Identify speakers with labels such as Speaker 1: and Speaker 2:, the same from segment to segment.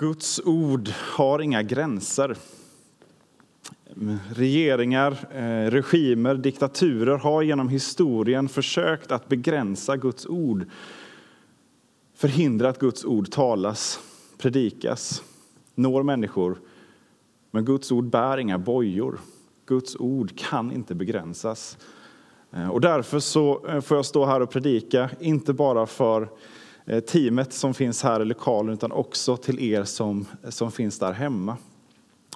Speaker 1: Guds ord har inga gränser. Regeringar, eh, regimer, diktaturer har genom historien försökt att begränsa Guds ord. Förhindra att Guds ord talas, predikas, når människor. Men Guds ord bär inga bojor. Guds ord kan inte begränsas. Eh, och därför så eh, får jag stå här och predika, inte bara för Eh, teamet som finns här i lokalen utan också till er som, som finns där hemma.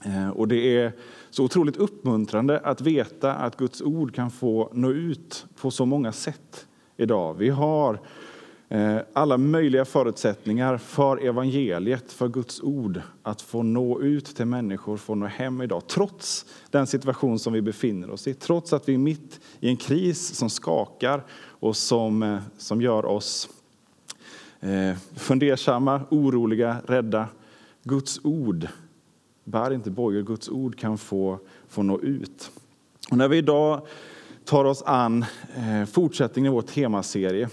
Speaker 1: Eh, och det är så otroligt uppmuntrande att veta att Guds ord kan få nå ut på så många sätt idag. Vi har eh, alla möjliga förutsättningar för evangeliet, för Guds ord, att få nå ut till människor, få nå hem idag. Trots den situation som vi befinner oss i, trots att vi är mitt i en kris som skakar och som, som gör oss Eh, fundersamma, oroliga, rädda. Guds ord bär inte bojor, Guds ord kan få, få nå ut. Och när vi idag tar oss an eh, fortsättningen i vår temaserie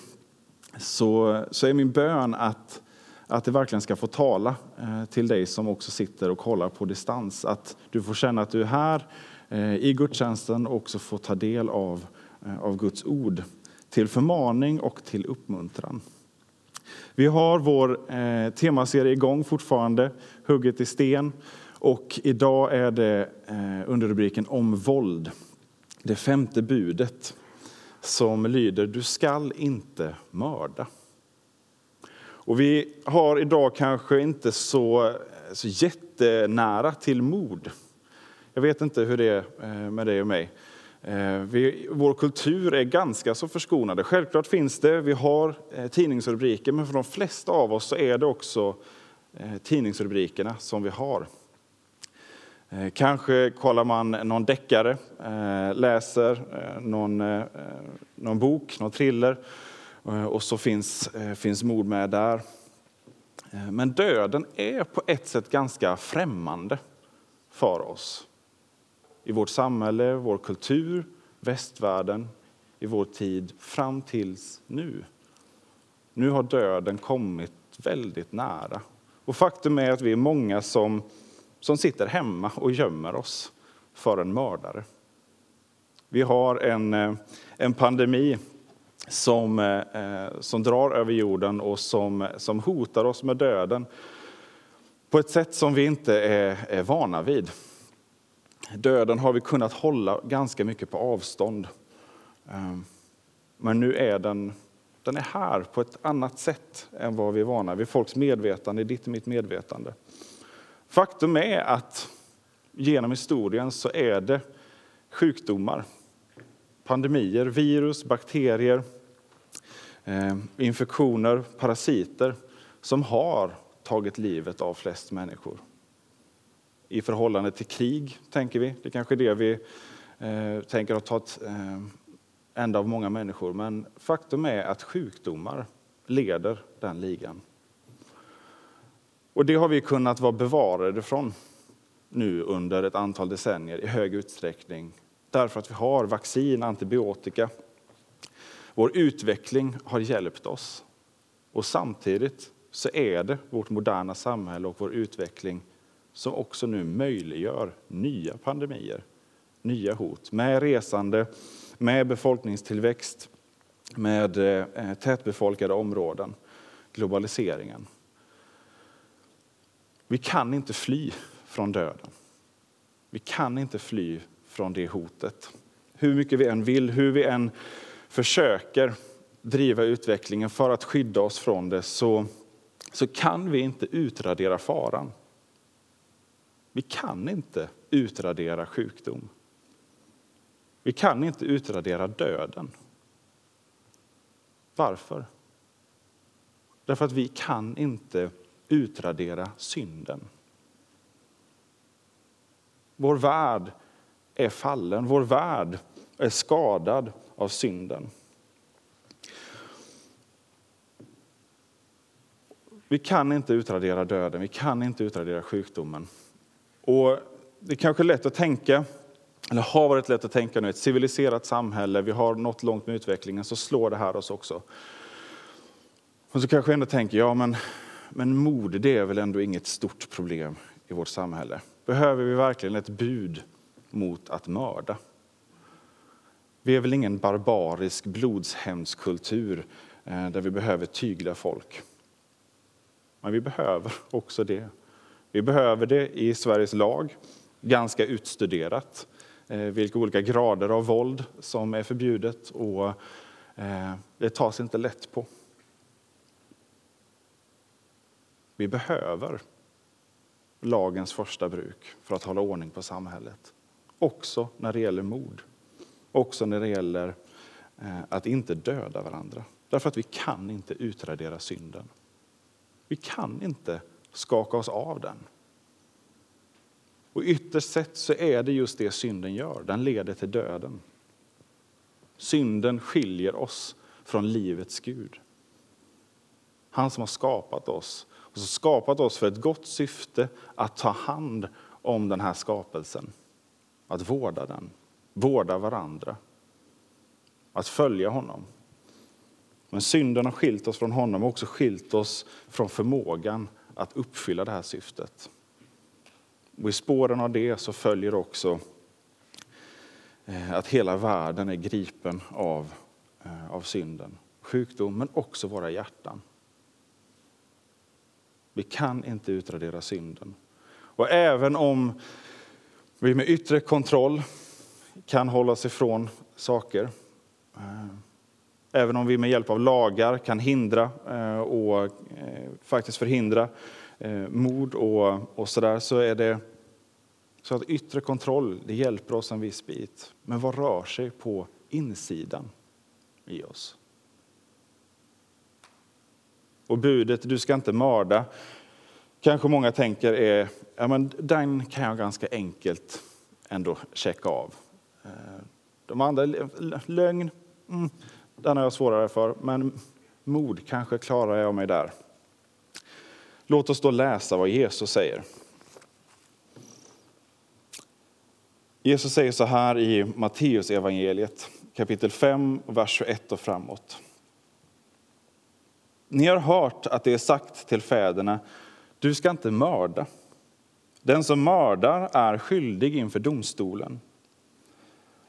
Speaker 1: så, så är min bön att, att det verkligen ska få tala eh, till dig som också sitter och kollar på distans. Att du får känna att du är här eh, i gudstjänsten och också får ta del av, eh, av Guds ord till förmaning och till uppmuntran. Vi har vår eh, temaserie igång fortfarande, Hugget i sten. Och idag är det eh, under rubriken Om våld, det femte budet som lyder Du skall inte mörda. Och vi har idag kanske inte så, eh, så jättenära till mord. Jag vet inte hur det är eh, med dig och mig. Eh, vi, vår kultur är ganska så förskonade. Självklart finns det, vi har eh, tidningsrubriker, men för de flesta av oss så är det också eh, tidningsrubrikerna som vi har. Kanske kollar man någon deckare, läser någon, någon bok, någon thriller och så finns, finns mord med där. Men döden är på ett sätt ganska främmande för oss i vårt samhälle, vår kultur, västvärlden, i vår tid fram tills nu. Nu har döden kommit väldigt nära. Och faktum är att vi är många som, som sitter hemma och gömmer oss för en mördare. Vi har en, eh, en pandemi som, eh, som drar över jorden och som, som hotar oss med döden på ett sätt som vi inte är, är vana vid. Döden har vi kunnat hålla ganska mycket på avstånd. Ehm, men nu är den, den är här på ett annat sätt än vad vi är vana vid. Folks medvetande, ditt och mitt medvetande. Faktum är att genom historien så är det sjukdomar, pandemier, virus, bakterier, ehm, infektioner, parasiter som har tagit livet av flest människor i förhållande till krig, tänker vi. Det kanske är det vi eh, tänker har tagit eh, ända av många människor. Men faktum är att sjukdomar leder den ligan. Och det har vi kunnat vara bevarade från nu under ett antal decennier i hög utsträckning. Därför att vi har vaccin, antibiotika. Vår utveckling har hjälpt oss. Och samtidigt så är det vårt moderna samhälle och vår utveckling som också nu möjliggör nya pandemier, nya hot med resande, med befolkningstillväxt, med eh, tätbefolkade områden, globaliseringen. Vi kan inte fly från döden. Vi kan inte fly från det hotet. Hur mycket vi än vill, hur vi än försöker driva utvecklingen för att skydda oss från det så, så kan vi inte utradera faran. Vi kan inte utradera sjukdom. Vi kan inte utradera döden. Varför? Därför att vi kan inte utradera synden. Vår värld är fallen, vår värld är skadad av synden. Vi kan inte utradera döden, vi kan inte utradera sjukdomen. Och det är kanske är lätt att tänka, eller har varit lätt att tänka nu, ett civiliserat samhälle, vi har nått långt med utvecklingen, så slår det här oss också. Och så kanske jag ändå tänker, ja men men mord det är väl ändå inget stort problem i vårt samhälle? Behöver vi verkligen ett bud mot att mörda? Vi är väl ingen barbarisk blodshämndskultur eh, där vi behöver tygla folk. Men vi behöver också det. Vi behöver det i Sveriges lag, ganska utstuderat, eh, vilka olika grader av våld som är förbjudet och eh, det tas inte lätt på. Vi behöver lagens första bruk för att hålla ordning på samhället. Också när det gäller mord. Också när det gäller eh, att inte döda varandra. Därför att vi kan inte utradera synden. Vi kan inte skaka oss av den. Och ytterst sett så är det just det synden gör. Den leder till döden. Synden skiljer oss från livets Gud. Han som har skapat oss och som skapat oss för ett gott syfte att ta hand om den här skapelsen. Att vårda den, vårda varandra, att följa honom. Men synden har skilt oss från honom och också skilt oss från förmågan att uppfylla det här syftet. Och I spåren av det så följer också eh, att hela världen är gripen av, eh, av synden. Sjukdom, men också våra hjärtan. Vi kan inte utradera synden. Och även om vi med yttre kontroll kan hålla oss ifrån saker, eh, även om vi med hjälp av lagar kan hindra eh, och eh, faktiskt förhindra eh, mord och, och sådär, så är det så att yttre kontroll det hjälper oss en viss bit. Men vad rör sig på insidan i oss? Och budet du ska inte mörda kanske många tänker är, ja men den kan jag ganska enkelt ändå checka av. De andra, lögn, mm, den har jag svårare för, men mod kanske klarar jag mig där. Låt oss då läsa vad Jesus säger. Jesus säger så här i Matteus evangeliet kapitel 5, vers 21 och framåt. Ni har hört att det är sagt till fäderna, du ska inte mörda. Den som mördar är skyldig inför domstolen.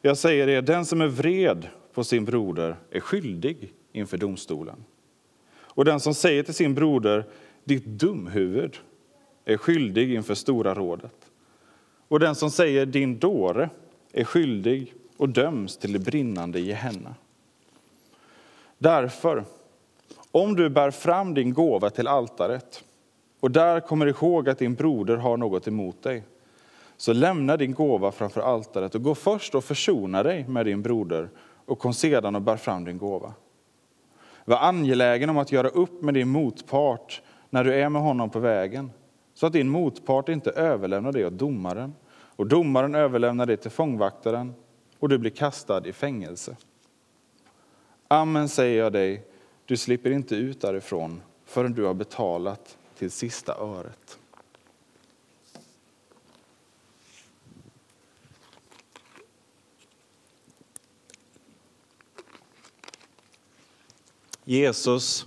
Speaker 1: Jag säger er, den som är vred på sin broder är skyldig inför domstolen. Och den som säger till sin broder, ditt dumhuvud, är skyldig inför Stora rådet. Och den som säger din dåre är skyldig och döms till det brinnande Gehenna. Därför, om du bär fram din gåva till altaret och där kommer ihåg att din broder har något emot dig, så lämna din gåva framför altaret och gå först och försona dig med din broder och kom sedan och bär fram din gåva. Var angelägen om att göra upp med din motpart när du är med honom på vägen så att din motpart inte överlämnar dig åt domaren och domaren överlämnar dig till fångvaktaren och du blir kastad i fängelse. Amen säger jag dig, du slipper inte ut därifrån förrän du har betalat till sista öret. Jesus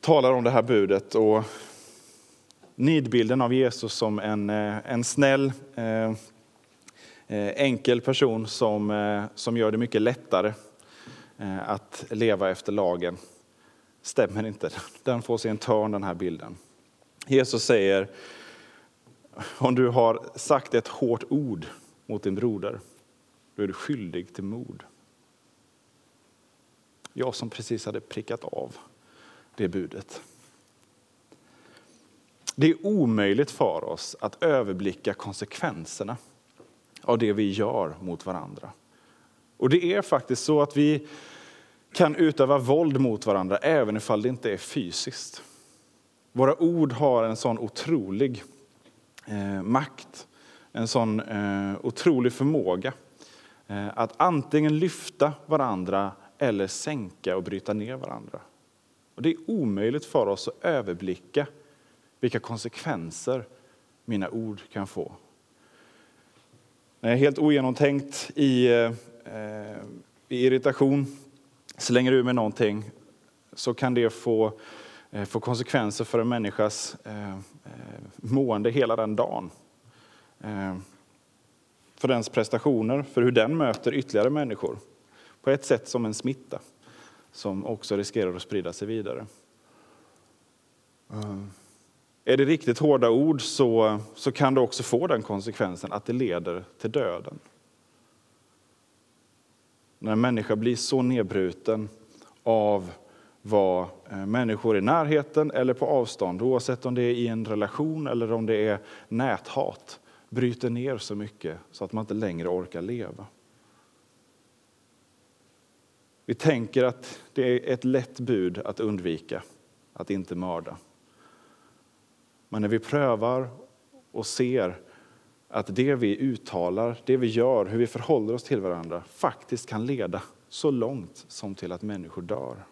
Speaker 1: talar om det här budet och nidbilden av Jesus som en, eh, en snäll, eh, eh, enkel person som, eh, som gör det mycket lättare att leva efter lagen stämmer inte. Den får sig en törn, den här bilden. Jesus säger, om du har sagt ett hårt ord mot din broder, då är du skyldig till mord. Jag som precis hade prickat av det budet. Det är omöjligt för oss att överblicka konsekvenserna av det vi gör mot varandra. Och det är faktiskt så att vi kan utöva våld mot varandra även ifall det inte är fysiskt. Våra ord har en sån otrolig eh, makt, en sån eh, otrolig förmåga eh, att antingen lyfta varandra eller sänka och bryta ner varandra. Och det är omöjligt för oss att överblicka vilka konsekvenser mina ord kan få. När jag är helt ogenomtänkt i, eh, i irritation slänger ur mig någonting så kan det få eh, få konsekvenser för en människas eh, eh mående hela den dagen. Eh, för dens prestationer, för hur den möter ytterligare människor. På ett sätt som en smitta som också riskerar att sprida sig vidare. Är det riktigt hårda ord så, så kan det också få den konsekvensen att det leder till döden. När en människa blir så nedbruten av vad eh, människor i närheten eller på avstånd, oavsett om det är i en relation eller om det är näthat, bryter ner så mycket så att man inte längre orkar leva. Vi tänker att det är ett lätt bud att undvika, att inte mörda. Men när vi prövar och ser att det vi uttalar, det vi gör, hur vi förhåller oss till varandra faktiskt kan leda så långt som till att människor dör.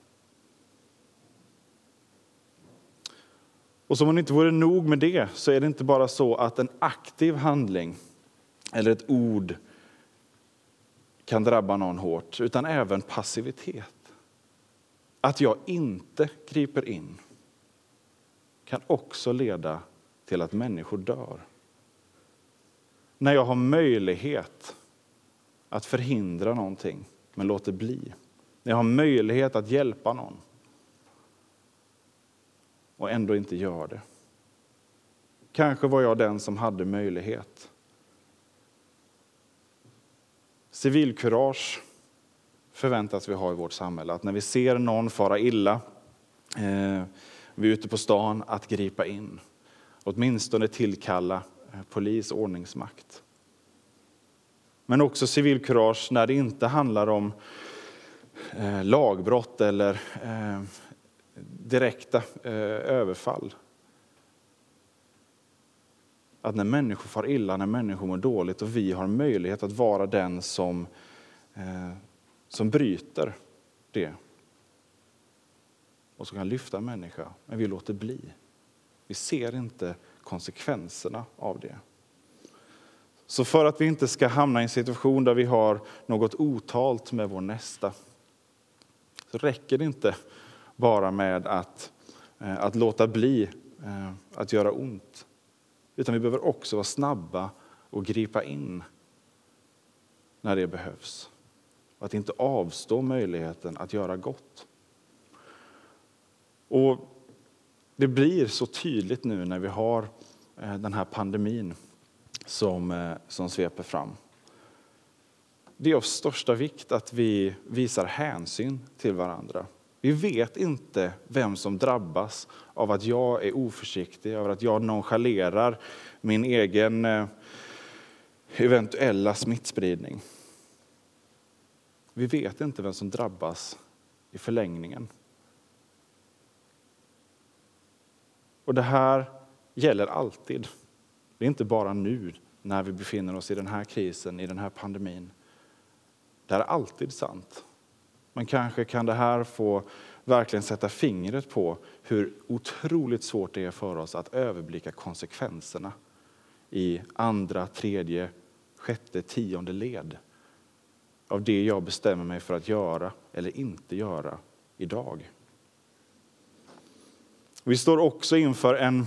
Speaker 1: Och som om det inte vore nog med det så är det inte bara så att en aktiv handling eller ett ord kan drabba någon hårt, utan även passivitet. Att jag inte griper in kan också leda till att människor dör. När jag har möjlighet att förhindra någonting, men låter bli. När jag har möjlighet att hjälpa någon och ändå inte gör det. Kanske var jag den som hade möjlighet. Civilkurage förväntas vi ha i vårt samhälle. Att när vi ser någon fara illa, eh, vi är ute på stan, att gripa in. Åtminstone tillkalla eh, polis och ordningsmakt. Men också civilkurage när det inte handlar om eh, lagbrott eller eh, direkta eh, överfall. Att när människor far illa, när människor mår dåligt och vi har möjlighet att vara den som, eh, som bryter det och som kan lyfta en människa, men vi låter bli. Vi ser inte konsekvenserna av det. Så för att vi inte ska hamna i en situation där vi har något otalt med vår nästa så räcker det inte bara med att, eh, att låta bli eh, att göra ont. Utan vi behöver också vara snabba och gripa in när det behövs. Och att inte avstå möjligheten att göra gott. Och Det blir så tydligt nu när vi har eh, den här pandemin som, eh, som sveper fram. Det är av största vikt att vi visar hänsyn till varandra. Vi vet inte vem som drabbas av att jag är oförsiktig, av att jag nonchalerar min egen eh, eventuella smittspridning. Vi vet inte vem som drabbas i förlängningen. Och det här gäller alltid. Det är inte bara nu när vi befinner oss i den här krisen, i den här pandemin. Det här är alltid sant. Men kanske kan det här få verkligen sätta fingret på hur otroligt svårt det är för oss att överblicka konsekvenserna i andra, tredje, sjätte, tionde led av det jag bestämmer mig för att göra eller inte göra idag. Vi står också inför en,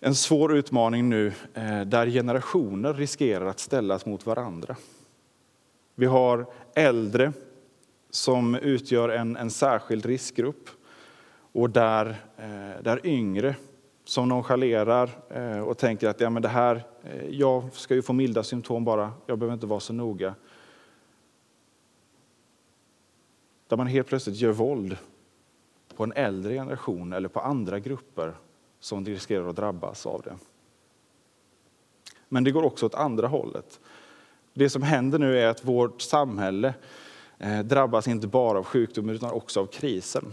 Speaker 1: en svår utmaning nu eh, där generationer riskerar att ställas mot varandra. Vi har äldre som utgör en, en särskild riskgrupp och där, eh, där yngre som nonchalerar eh, och tänker att ja, men det här, eh, jag ska ju få milda symptom bara, jag behöver inte vara så noga. Där man helt plötsligt gör våld på en äldre generation eller på andra grupper som riskerar att drabbas av det. Men det går också åt andra hållet. Det som händer nu är att vårt samhälle Eh, drabbas inte bara av sjukdomen utan också av krisen.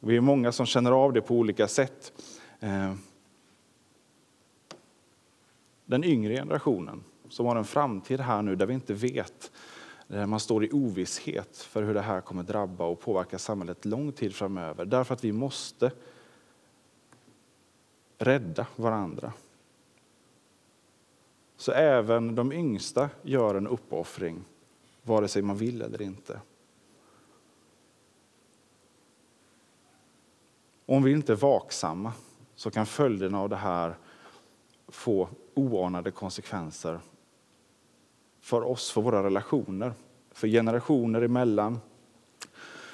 Speaker 1: Vi är många som känner av det på olika sätt. Eh, den yngre generationen som har en framtid här nu där vi inte vet, där man står i ovisshet för hur det här kommer drabba och påverka samhället lång tid framöver. Därför att vi måste rädda varandra. Så även de yngsta gör en uppoffring, vare sig man vill eller inte. om vi inte är vaksamma så kan följderna av det här få oanade konsekvenser för oss, för våra relationer, för generationer emellan,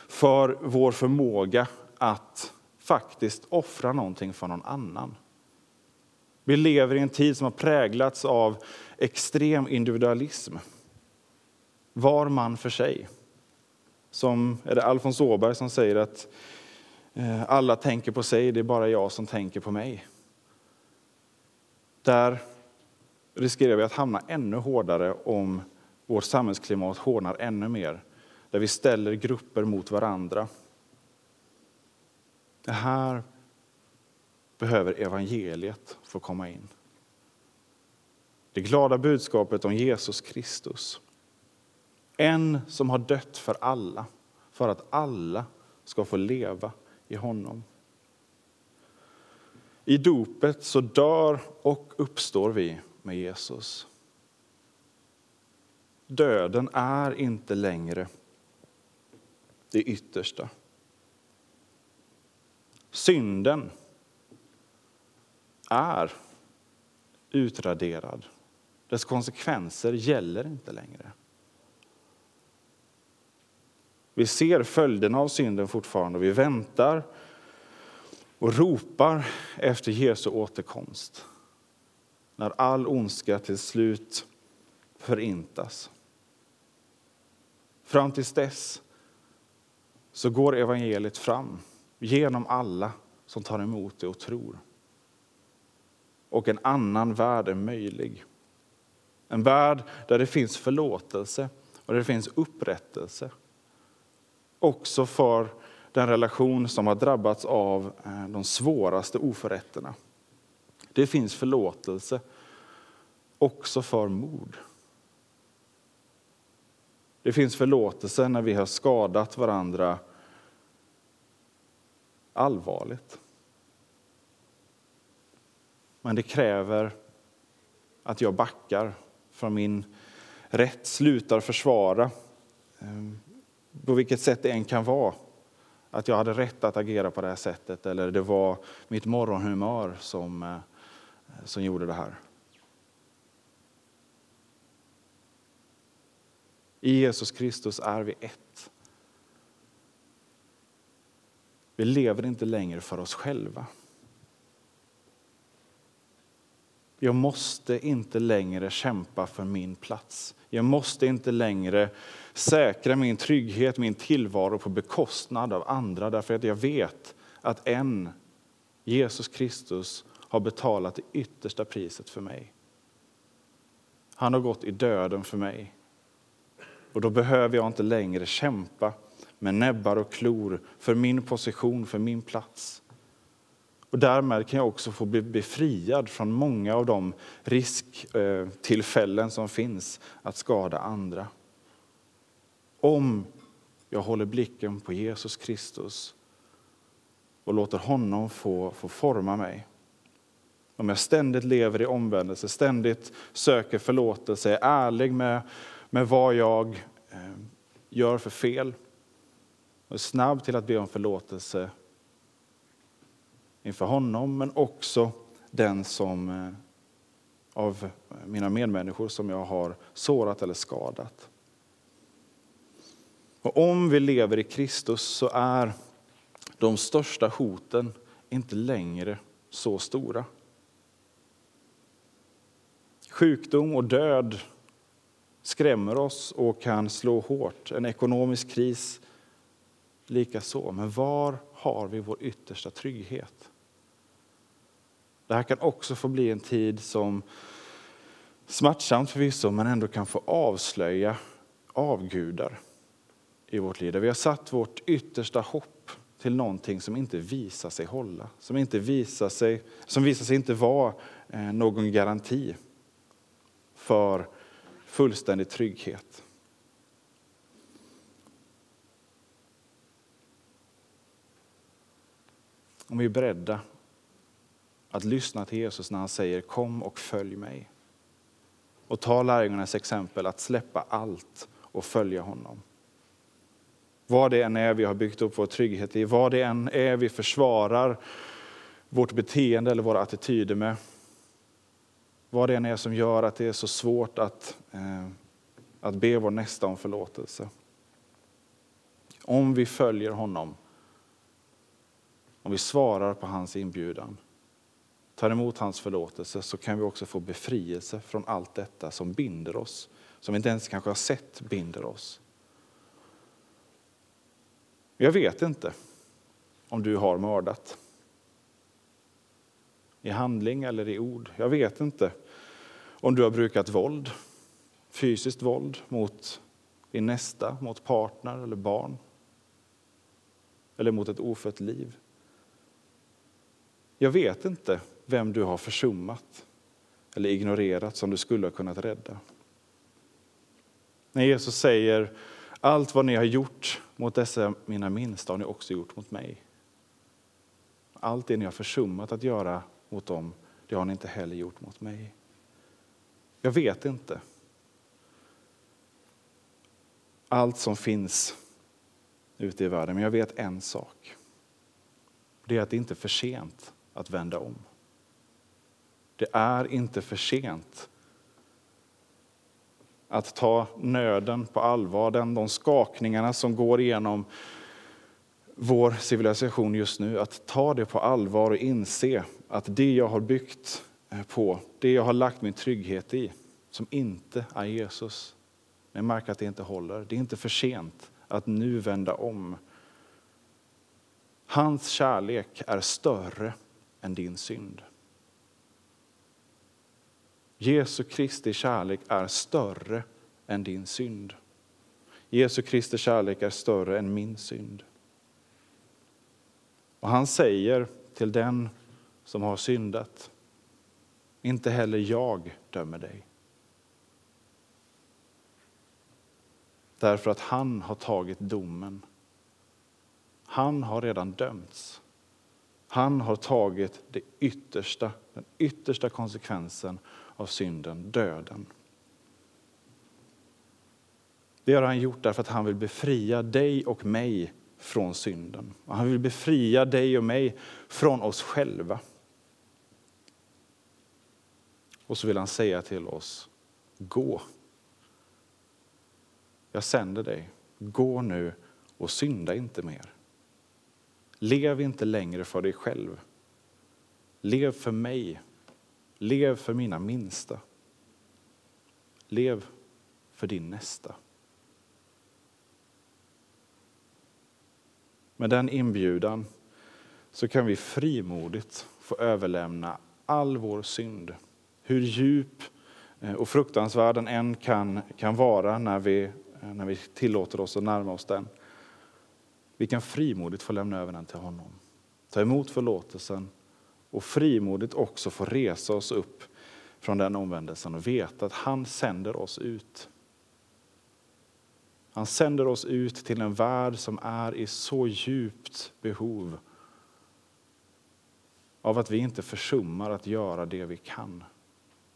Speaker 1: för vår förmåga att faktiskt offra någonting för någon annan. Vi lever i en tid som har präglats av extrem individualism. Var man för sig. Som är det Alfons Åberg som säger att eh, alla tänker på sig, det är bara jag som tänker på mig. Där riskerar vi att hamna ännu hårdare om vårt samhällsklimat hårdnar ännu mer. Där vi ställer grupper mot varandra. Det här behöver evangeliet få komma in. Det glada budskapet om Jesus Kristus. En som har dött för alla, för att alla ska få leva i honom. I dopet så dör och uppstår vi med Jesus. Döden är inte längre det yttersta. Synden är utraderad. Dess konsekvenser gäller inte längre. Vi ser följderna av synden fortfarande och vi väntar och ropar efter Jesu återkomst. När all ondska till slut förintas. Fram till dess så går evangeliet fram genom alla som tar emot det och tror. Och en annan värld är möjlig. En värld där det finns förlåtelse och där det finns upprättelse. Också för den relation som har drabbats av eh, de svåraste oförrätterna. Det finns förlåtelse också för mord. Det finns förlåtelse när vi har skadat varandra allvarligt. Men det kräver att jag backar från min rätt, slutar försvara ehm, på vilket sätt det än kan vara att jag hade rätt att agera på det här sättet eller det var mitt morgonhumör som, eh, som gjorde det här. I Jesus Kristus är vi ett. Vi lever inte längre för oss själva. Jag måste inte längre kämpa för min plats. Jag måste inte längre säkra min trygghet, min tillvaro på bekostnad av andra därför att jag vet att en, Jesus Kristus, har betalat det yttersta priset för mig. Han har gått i döden för mig. Och då behöver jag inte längre kämpa med näbbar och klor för min position, för min plats. Och därmed kan jag också få bli befriad från många av de risktillfällen som finns att skada andra. Om jag håller blicken på Jesus Kristus och låter honom få, få forma mig. Om jag ständigt lever i omvändelse, ständigt söker förlåtelse, är ärlig med, med vad jag eh, gör för fel och är snabb till att be om förlåtelse inför honom, men också den som eh, av mina medmänniskor som jag har sårat eller skadat. Och om vi lever i Kristus så är de största hoten inte längre så stora. Sjukdom och död skrämmer oss och kan slå hårt. En ekonomisk kris likaså. Men var har vi vår yttersta trygghet? Det här kan också få bli en tid som smärtsamt förvisso, men ändå kan få avslöja avgudar i vårt liv. Där vi har satt vårt yttersta hopp till någonting som inte visar sig hålla. Som, inte visar, sig, som visar sig inte vara eh, någon garanti för fullständig trygghet. Om vi är beredda att lyssna till Jesus när han säger kom och följ mig. Och ta lärjungarnas exempel att släppa allt och följa honom. Vad det än är vi har byggt upp vår trygghet i, vad det än är vi försvarar vårt beteende eller våra attityder med. Vad det än är som gör att det är så svårt att, eh, att be vår nästa om förlåtelse. Om vi följer honom, om vi svarar på hans inbjudan, tar emot hans förlåtelse så kan vi också få befrielse från allt detta som binder oss, som vi inte ens kanske har sett binder oss. Jag vet inte om du har mördat. I handling eller i ord. Jag vet inte om du har brukat våld, fysiskt våld mot din nästa, mot partner eller barn. Eller mot ett ofött liv. Jag vet inte vem du har försummat eller ignorerat som du skulle ha kunnat rädda. När Jesus säger allt vad ni har gjort mot dessa mina minsta har ni också gjort mot mig. Allt det ni har försummat att göra mot dem, det har ni inte heller gjort mot mig. Jag vet inte. Allt som finns ute i världen, men jag vet en sak. Det är att det inte är för sent att vända om. Det är inte för sent att ta nöden på allvar, den, de skakningarna som går igenom vår civilisation just nu, att ta det på allvar och inse att det jag har byggt eh, på, det jag har lagt min trygghet i, som inte är Jesus, men märker att det inte håller. Det är inte för sent att nu vända om. Hans kärlek är större än din synd. Jesu Kristi kärlek är större än din synd. Jesu Kristi kärlek är större än min synd. Och han säger till den som har syndat, inte heller jag dömer dig. Därför att han har tagit domen. Han har redan dömts. Han har tagit det yttersta, den yttersta konsekvensen av synden, döden. Det har han gjort därför att han vill befria dig och mig från synden. Och han vill befria dig och mig från oss själva. Och så vill han säga till oss, gå. Jag sänder dig. Gå nu och synda inte mer. Lev inte längre för dig själv. Lev för mig. Lev för mina minsta. Lev för din nästa. Med den inbjudan så kan vi frimodigt få överlämna all vår synd. Hur djup eh, och fruktansvärd den än kan, kan vara när vi, eh, när vi tillåter oss att närma oss den. Vi kan frimodigt få lämna över den till honom. Ta emot förlåtelsen och frimodigt också få resa oss upp från den omvändelsen och veta att han sänder oss ut. Han sänder oss ut till en värld som är i så djupt behov av att vi inte försummar att göra det vi kan.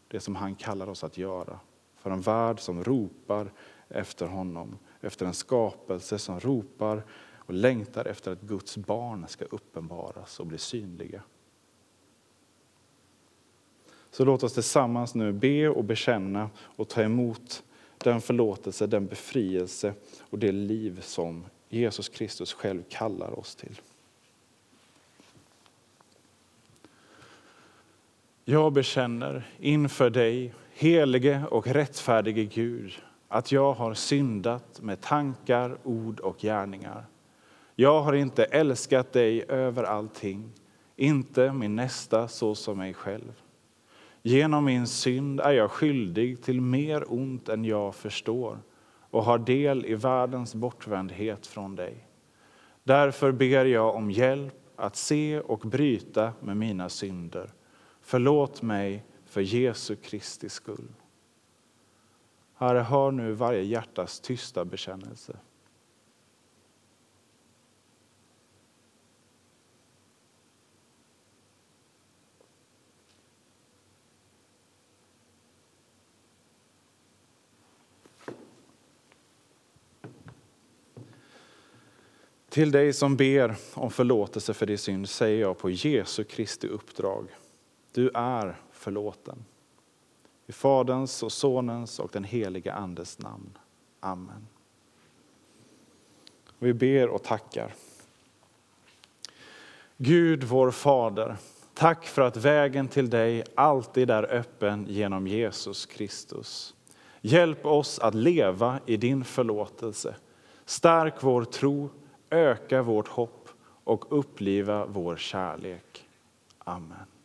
Speaker 1: Det som han kallar oss att göra. För en värld som ropar efter honom. Efter en skapelse som ropar och längtar efter att Guds barn ska uppenbaras och bli synliga. Så låt oss tillsammans nu be och bekänna och ta emot den förlåtelse, den befrielse och det liv som Jesus Kristus själv kallar oss till. Jag bekänner inför dig, helige och rättfärdige Gud, att jag har syndat med tankar, ord och gärningar. Jag har inte älskat dig över allting, inte min nästa så som mig själv. Genom min synd är jag skyldig till mer ont än jag förstår och har del i världens bortvändhet från dig. Därför ber jag om hjälp att se och bryta med mina synder. Förlåt mig för Jesu Kristi skull. Herre, hör nu varje hjärtas tysta bekännelse. Till dig som ber om förlåtelse för din synd säger jag på Jesu Kristi uppdrag. Du är förlåten. I Faderns och Sonens och den helige Andes namn. Amen. Vi ber och tackar. Gud, vår Fader, tack för att vägen till dig alltid är öppen genom Jesus Kristus. Hjälp oss att leva i din förlåtelse. Stärk vår tro, öka vårt hopp och uppliva vår kärlek. Amen.